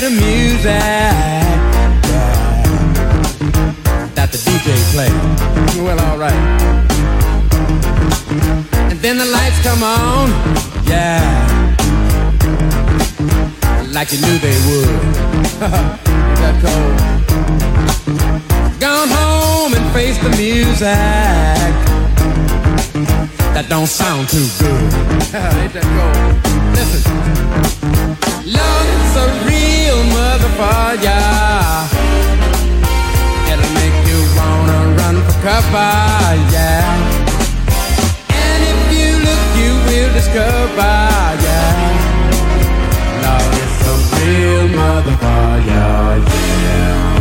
the music that the DJ plays. Well, alright. And then the lights come on, yeah. Like you knew they would. that cold. Gone home and face the music that don't sound too good. Ain't that cold? Listen. Love's a real motherfucker. It'll make you wanna run for cover, yeah. And if you look, you will discover, yeah. Love is a real motherfucker, yeah.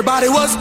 Everybody was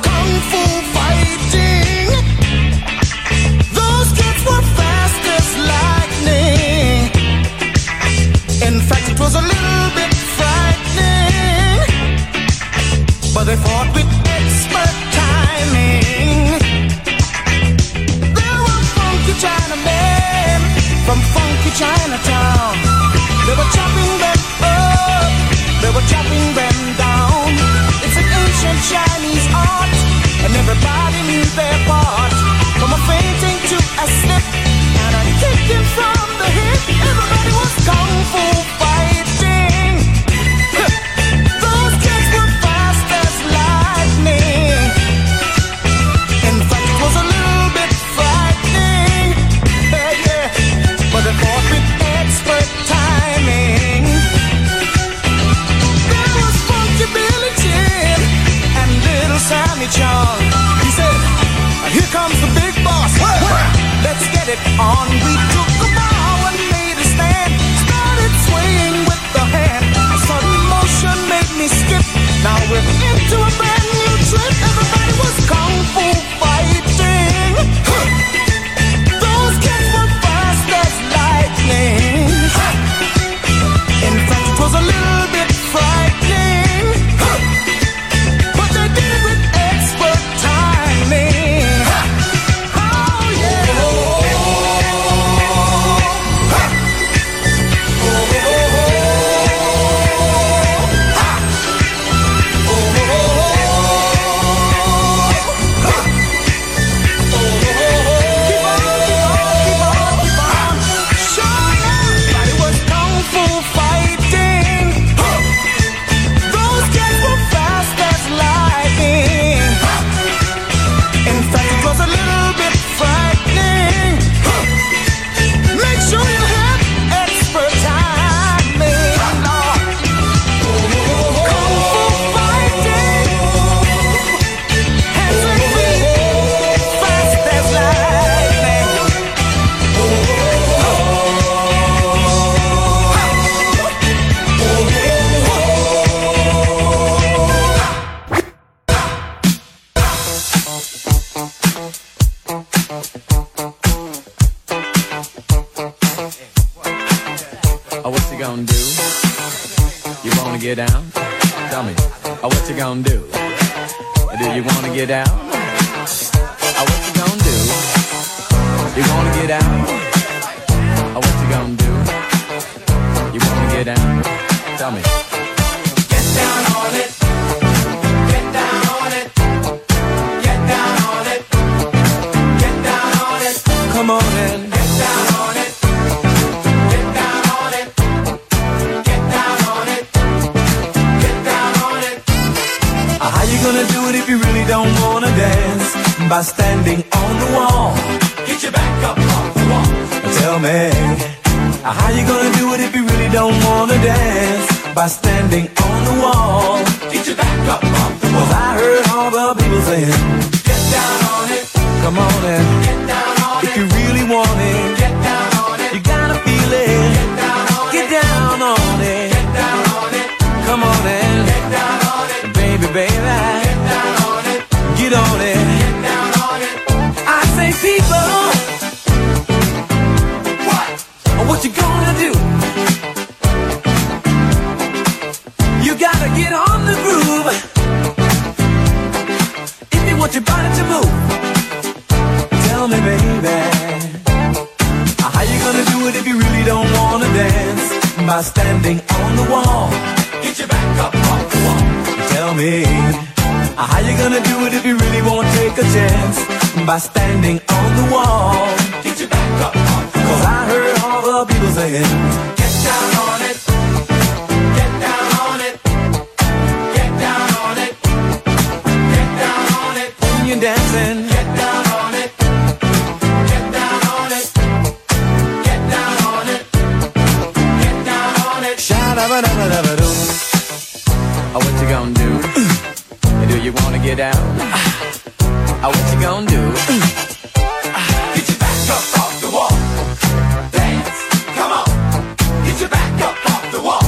take a chance? By standing on the wall. Get your back up Cause. I heard all the people saying, Get down on it. Get down on it. Get down on it. Get down on it. when you're dancing, Get down on it. Get down on it. Get down on it. Get down on it. sha-da-ba-da-ba-da-ba-doo. Oh, what you gonna do? Do you wanna get down? Oh, what you gonna do? Get your back up off the wall. Dance. Come on. Get your back up off the wall.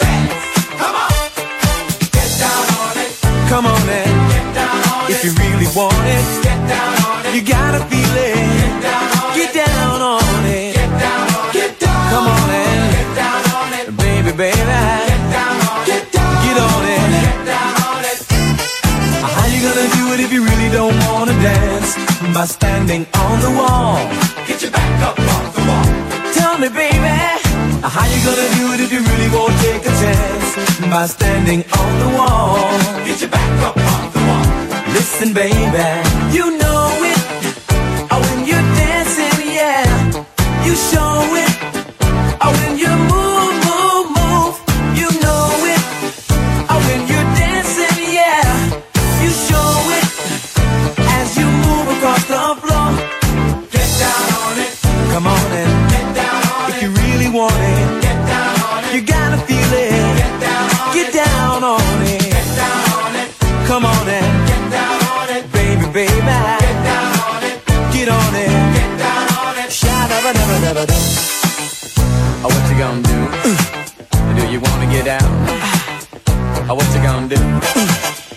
Dance. Come on. Get down on it. Come on in, Get down on if it. If you really want it, Get down on it. you gotta feel it. Get down on Get it. down on it, Get down on it. Get down Come on in. Get down on it. baby, baby. How you gonna do it if you really don't wanna dance? By standing on the wall. Get your back up off the wall. Tell me, baby, how you gonna do it if you really won't take a chance? By standing on the wall. Get your back up off the wall. Listen, baby, you know it. Oh, when you're dancing, yeah, you show it. Sha-da-ba-da-ba-da-ba-doo. Oh, what you gonna do? Mm. Do you wanna get down? Oh, ah. ah, what you gonna do? Mm.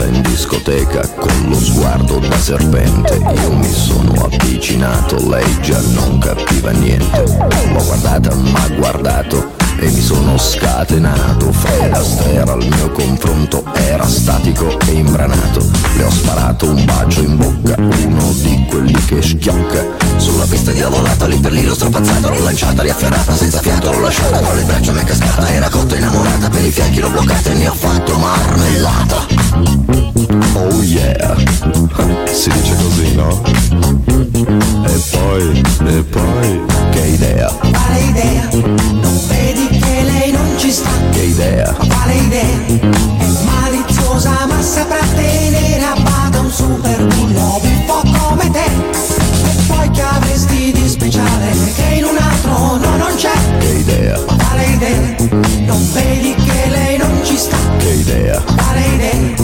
serata in discoteca con lo sguardo da serpente. Io mi sono avvicinato, lei già non capiva niente. L'ho guardata, ma guardato e mi sono scatenato. Fred Astera al mio confronto era statico e imbranato. Le ho sparato un bacio in bocca, uno di quelli che schiocca. Sulla una pista diavolata, lì per lì l'ho strapazzata L'ho lanciata, riafferrata, senza fiato l'ho lasciata Con le braccia mi è cascata, era cotta innamorata Per i fianchi l'ho bloccata e ne ho fatto marmellata Oh yeah Si dice così, no? E poi, e poi, che idea Quale idea? Non vedi che lei non ci sta Che idea Quale idea? È maliziosa ma saprà tenere a bada un super bullet idee, non vedi che lei non ci sta. Che idea. Quale idee?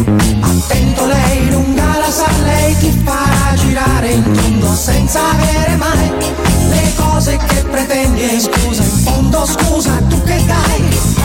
Attento lei, lunga la sa, lei ti farà girare il mondo senza avere mai le cose che pretendi. E scusa, in fondo scusa, tu che dai?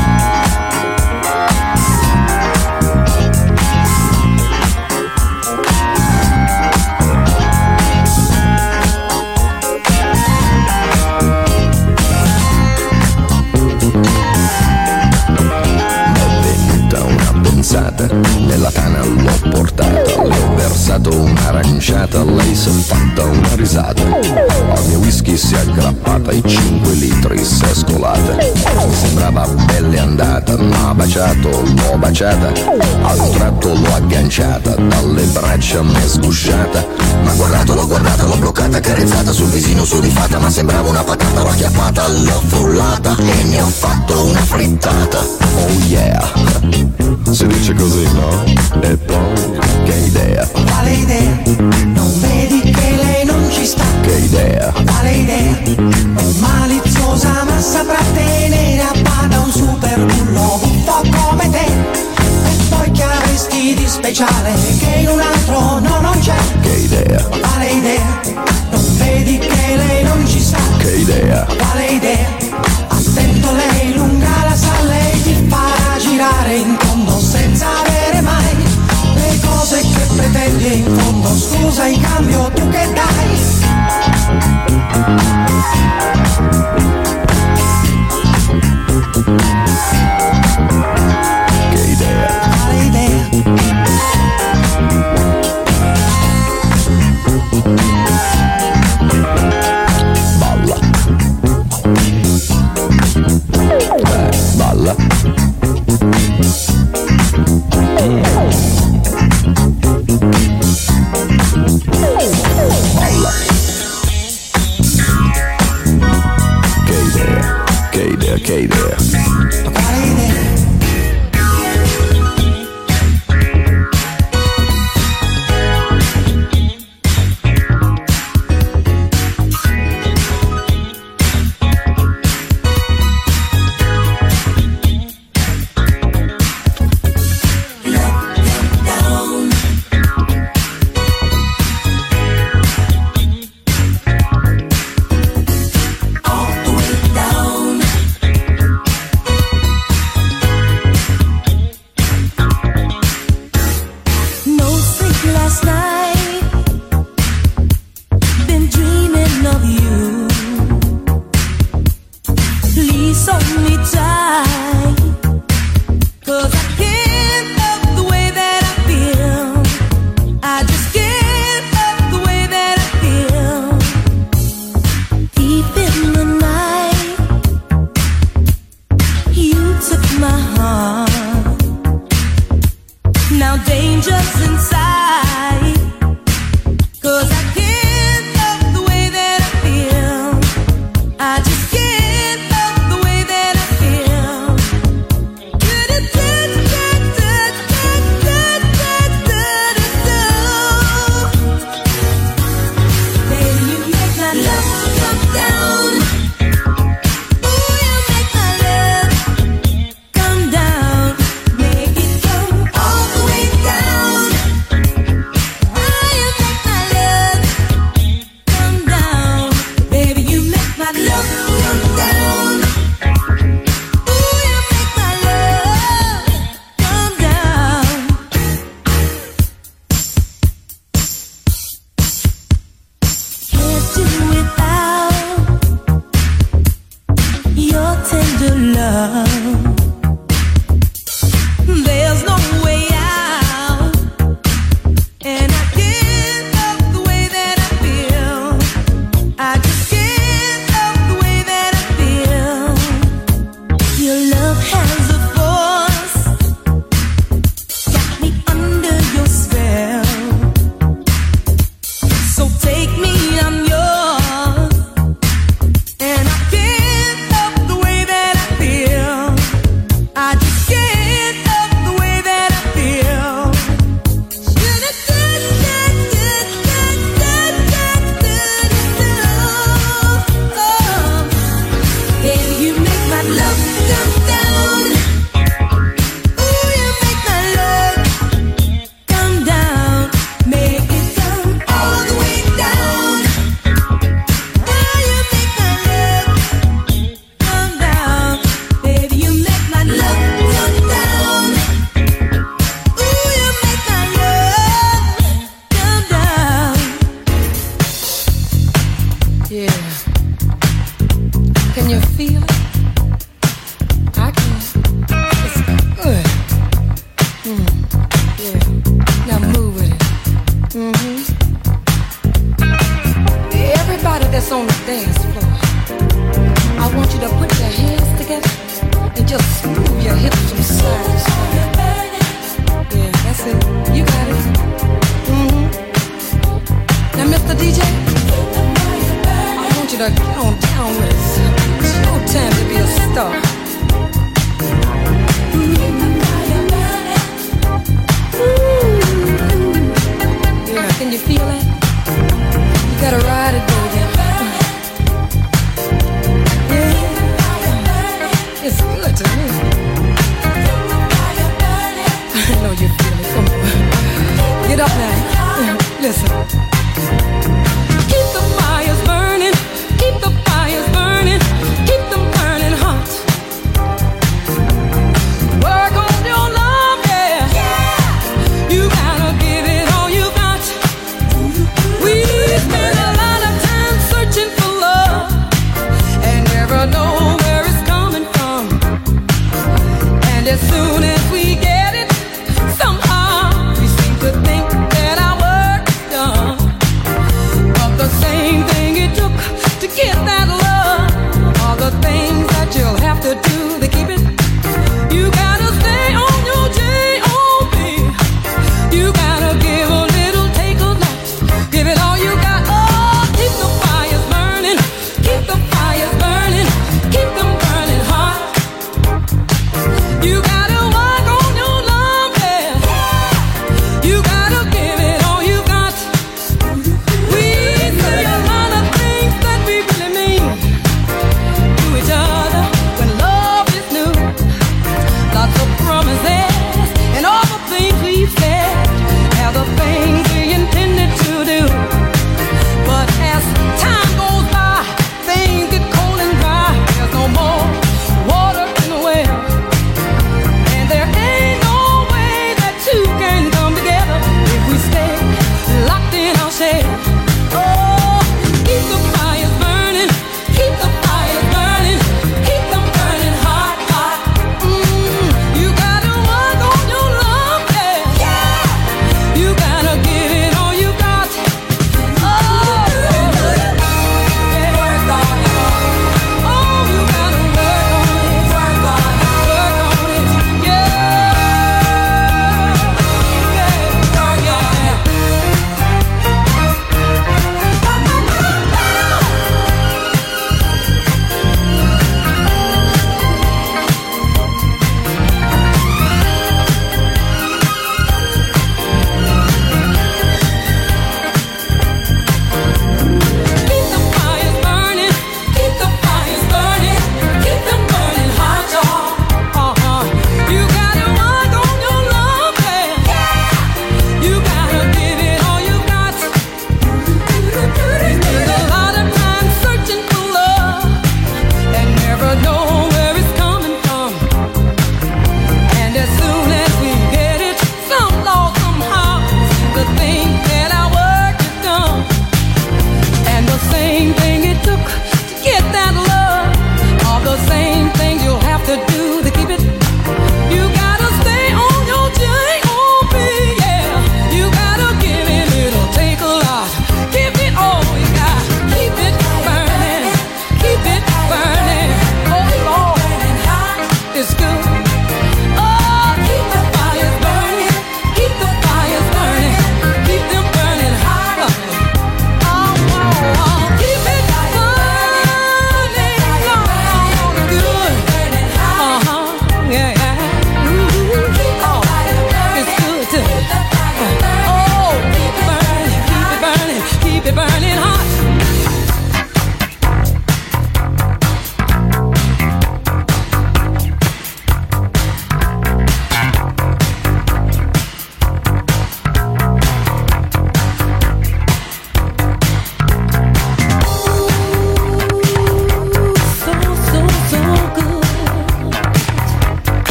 fidanzata, nella tana l'ho portata, le ho versato un'aranciata, lei si è fatta una risata, al mio whisky si è aggrappata, i 5 litri si è scolata, mi sembrava belle andata, ma baciato, l'ho baciata, a un tratto l'ho agganciata, dalle braccia mi m'è sgusciata, ma guardato, l'ho guardata, l'ho bloccata, carezzata sul visino sudifata, ma sembrava una patata, l'ho acchiappata, l'ho frullata e ne ho fatto una frittata. Oh yeah! Si dice dice così, no? E poi, che idea? Quale idea? Non vedi che lei non ci sta? Che idea? Quale idea? Maliziosa ma saprà tenere a bada un super bullo po' come te E poi che avresti di speciale che in un altro no non c'è? Che idea? Quale idea? Non vedi che lei non ci sta? Che idea? Quale idea? Attento lei pretendi in fondo scusa in cambio tu che dai?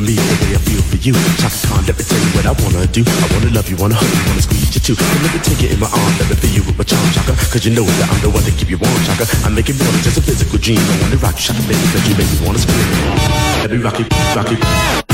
for me the way I feel for you. Chaka Khan, let me tell you what I wanna do. I wanna love you, wanna hug you, wanna squeeze you too. And let me take it in my arms, let me fill you with my charm, Chaka. Cause you know that I'm the one that keep you warm, Chaka. I make it more than just a physical dream. I wanna rock you, Chaka, baby, cause you make me wanna scream. Let me rock you, rock you.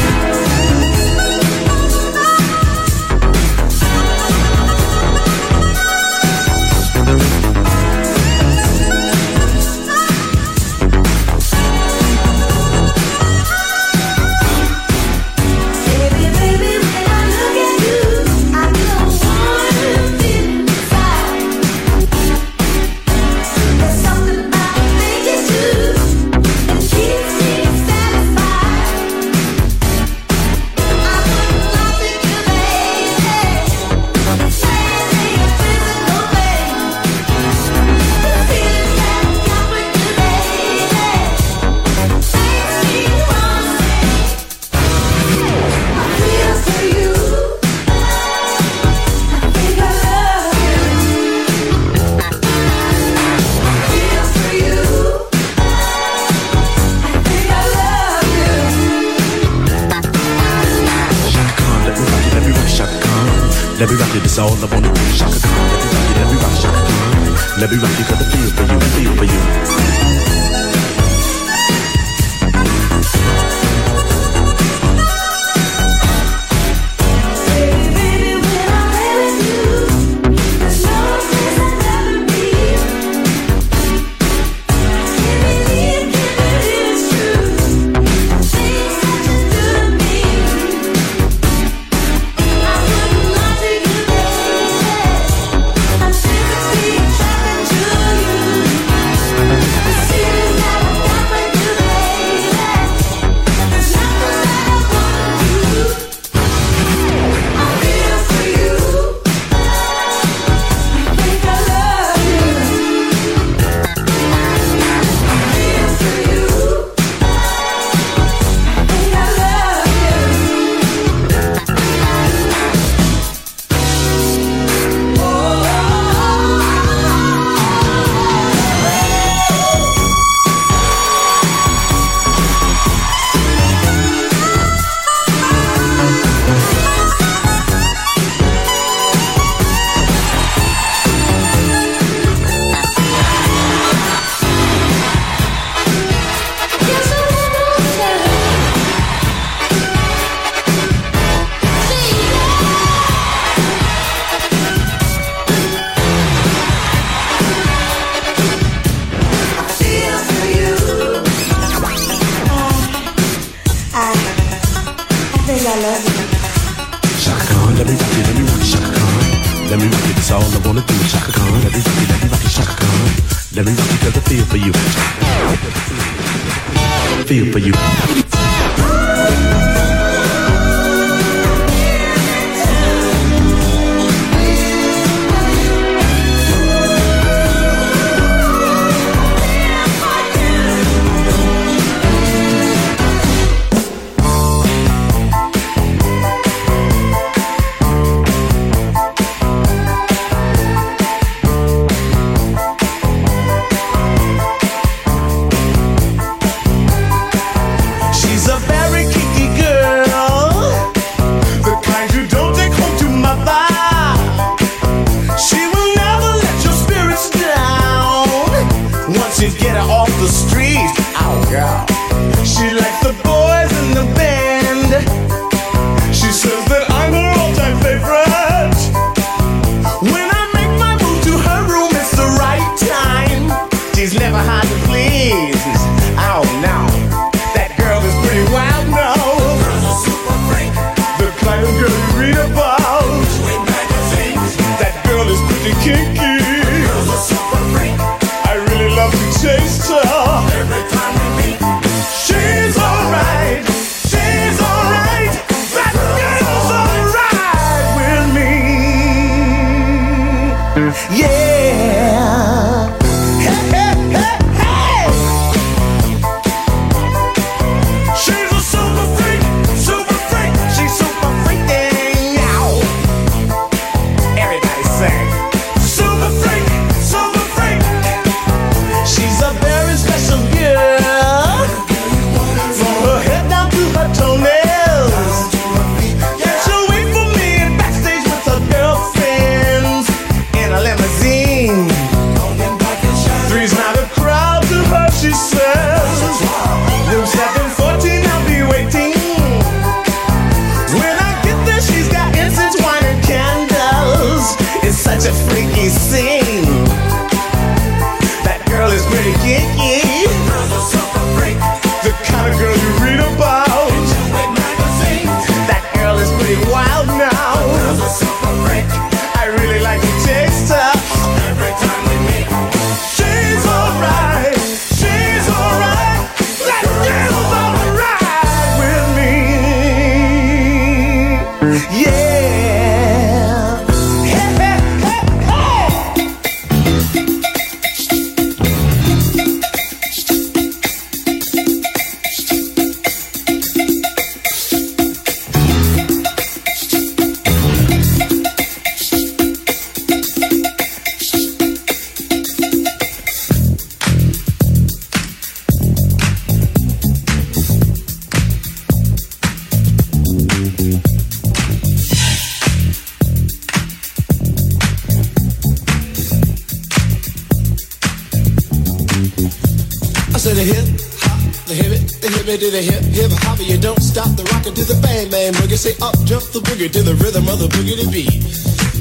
Hip to the hip hip hop. You don't stop the rockin' to the bang bang boogie. Say up jump the boogie to the rhythm of the boogie to beat.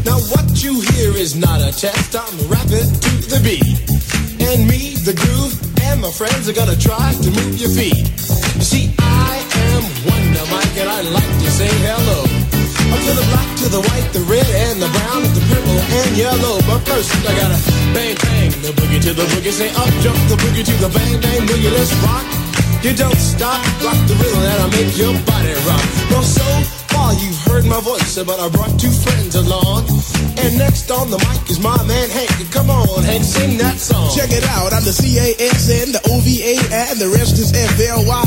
Now what you hear is not a test. I'm rapping to the beat, and me, the groove, and my friends are gonna try to move your feet. You see, I am Wonder Mike, and I like to say hello. Up to the black, to the white, the red, and the brown, the purple, and yellow. But first, I gotta bang, bang, the boogie to the boogie. Say up, jump the boogie to the bang, bang, boogie. Let's rock. You don't stop, rock the rhythm that'll make your body rock. Well, so far you've heard my voice, but I brought two friends along. And next on the mic is my man Hank. Come on, Hank, sing that song. Check it out, I'm the C-A-S-N, the O-V-A, and the rest is F-L-Y.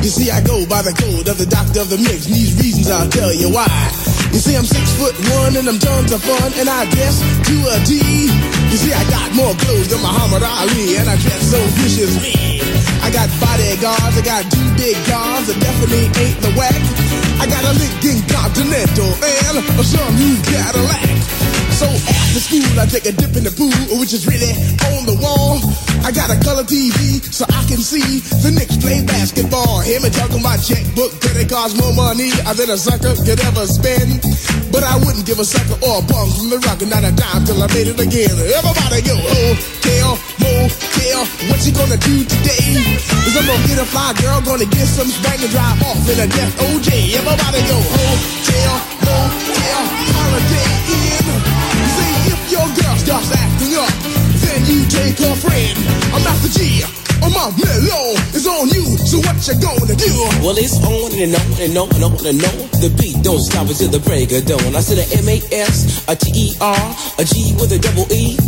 You see, I go by the code of the doctor of the mix, and these reasons I'll tell you why. You see, I'm six foot one, and I'm tons of fun, and I dress to a T. You see, I got more clothes than Muhammad Ali, and I dress so viciously. I got bodyguards, I got two big guns, I definitely ain't the whack. I got a Lincoln Continental and a some new Cadillac. So after school, I take a dip in the pool, which is really on the wall. I got a color TV so I can see the Knicks play basketball. Hear me talking my checkbook, that it costs more money than a sucker could ever spend. But I wouldn't give a sucker or a bum from the rock and not a dime till I made it again. Everybody go, oh, hotel, don't care what you gonna do today. Cause I'm gonna get a fly girl, gonna get some spank and drive off in a death OJ. Everybody go hotel, motel, Holiday Inn. See if your girl starts acting up, then you take a friend. I'm not the G. Oh, now, mellow is on you. So what you gonna do? Well, it's on and on and on and on and on. The beat don't stop until the break of dawn. I said a M A S, a T E R, a G with a double E.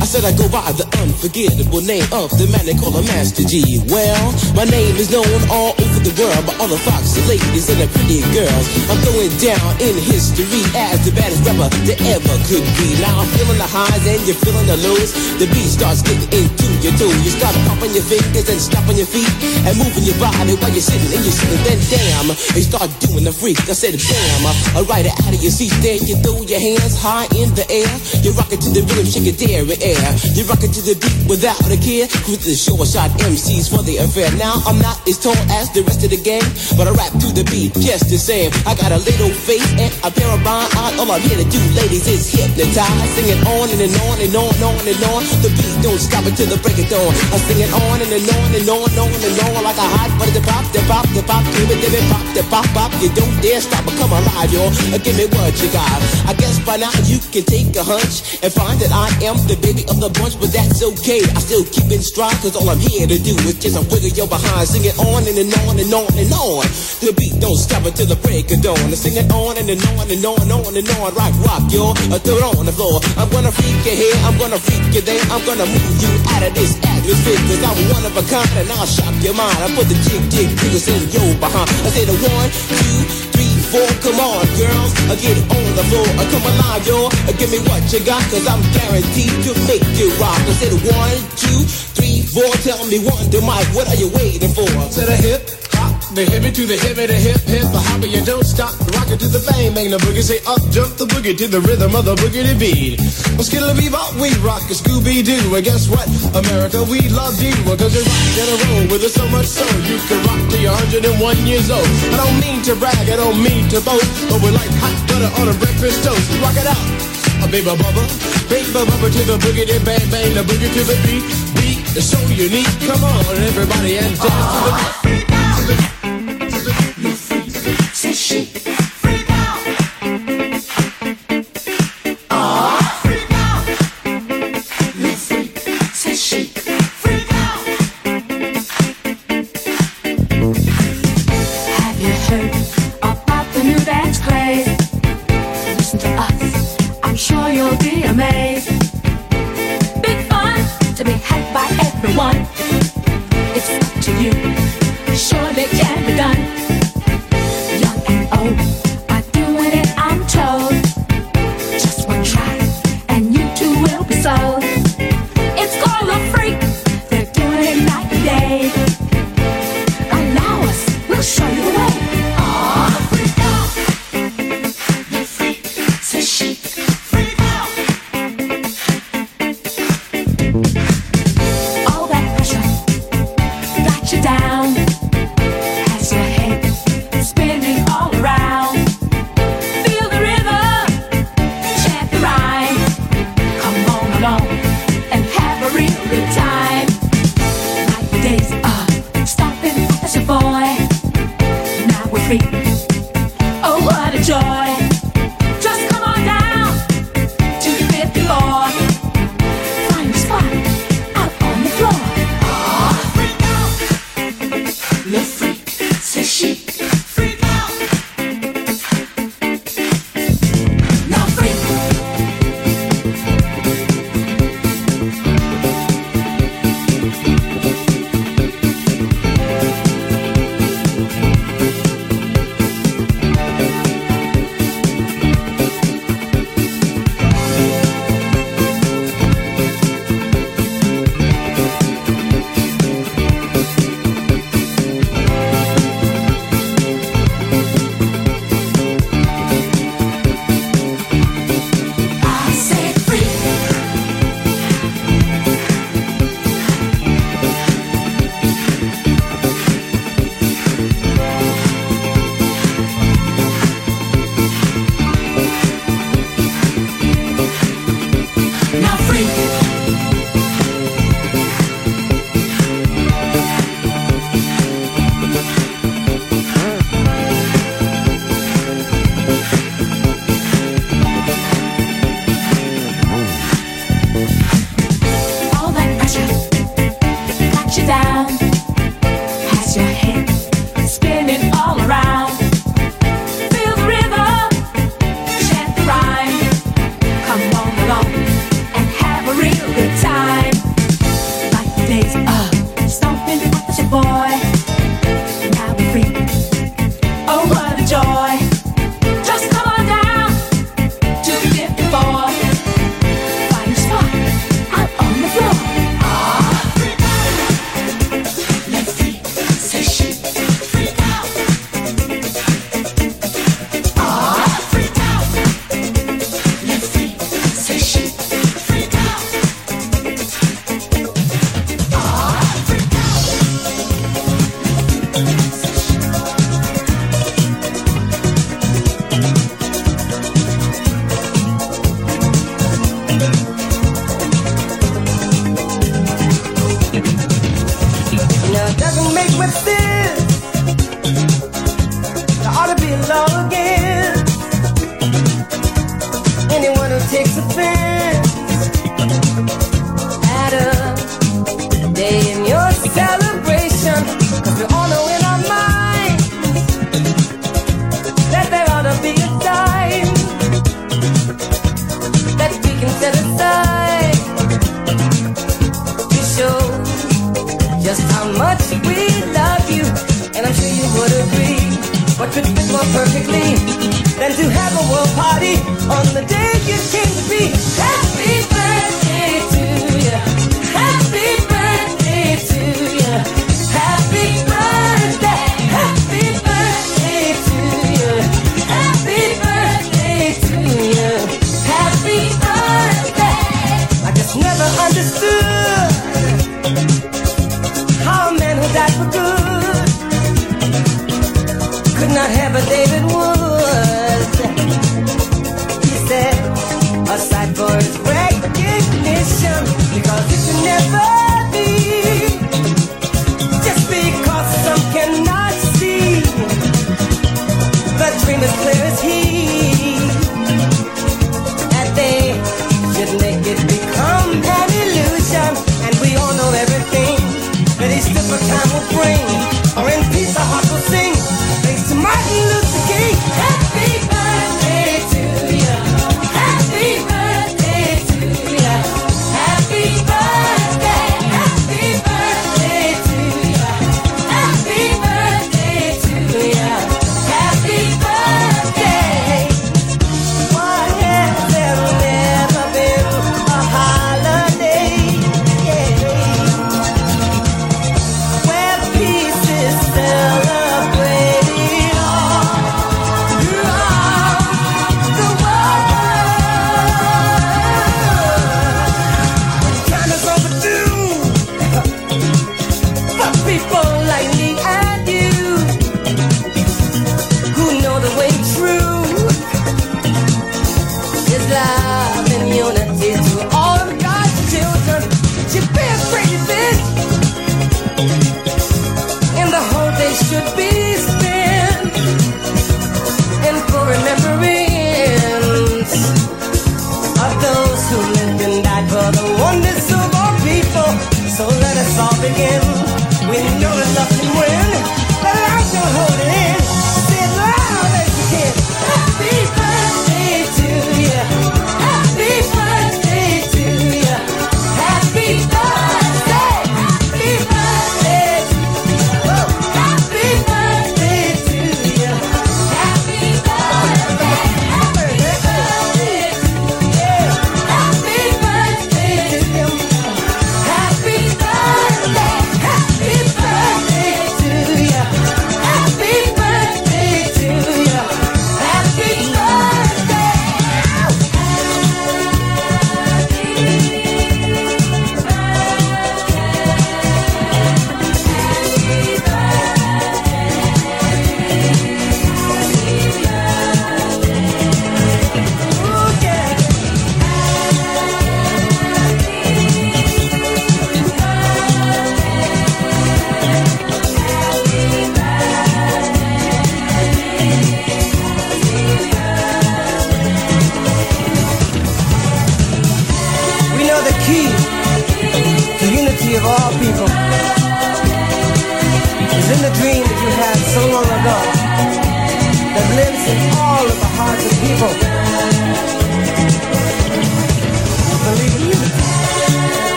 I said I go by the unforgettable name of the man they call a Master Gee. Well, my name is known all over the world by all the foxy ladies and the pretty girls. I'm going down in history as the baddest rapper that ever could be. Now I'm feeling the highs and you're feeling the lows. The beat starts getting into your toe. You start pumping your and stomping your feet and moving your body while you're sitting and you're sitting. Then damn, you start doing the freak. I said bam, ride it out of your seat. Then you throw your hands high in the air. You rock it to the rhythm, shake it there air. You rock it to the beat without a care. Cruise the short shot MCs for the affair. Now I'm not as tall as the rest of the gang, but I rap to the beat just the same. I got a little face and a pair of rhyme eyes. All I'm here to do, ladies, is hypnotize. Sing it on and, and on and on and on and on. The beat don't stop until the break of dawn. I sing it on and, and on and on and on and on like a hot butter. The pop, the pop, the pop, give it, give it, pop, the pop, pop. You don't dare stop or come alive, y'all. Uh, give me what you got. I guess by now you can take a hunch and find that I am the baby of the bunch, but that's okay. I still keep in stride, cause all I'm here to do is just a wiggle your behind. Sing it on and, and on and on and on. The beat don't stop until the break of dawn. I sing it on and, and on and on and on and on. Rock, rock, yo. I uh, throw it on the floor. I'm gonna freak you here, I'm gonna freak you there. I'm gonna move you out of this atmosphere, cause I'm one of a kind and I'll shock your mind. I put the jig, jig, jiggles in your behind. I say the one, two, three, four. Come on, girls, I get on the floor. I come alive, yo. And give me what you got, cause I'm guaranteed to make you rock. I said one, two, three, four. Tell me Wonder Mike, what are you waiting for? To the hip, the hippie to the hippie, the hip, hip, the hopper, you don't stop. Rock it to the bang, bang the boogie. Say up, jump the boogie to the rhythm of the boogie to beat. Well, skittle bebop, we rock a Scooby Doo. And guess what? America, we love you. Cause you rock in a row with us so much so you can rock till you're 101 years old. I don't mean to brag, I don't mean to boast, but we're like hot butter on a breakfast toast. Rock it out. A baby bubba, baby bubba to the boogie, then bang bang the boogie to the beat. Beat is so unique. Come on, everybody, and dance to the beat.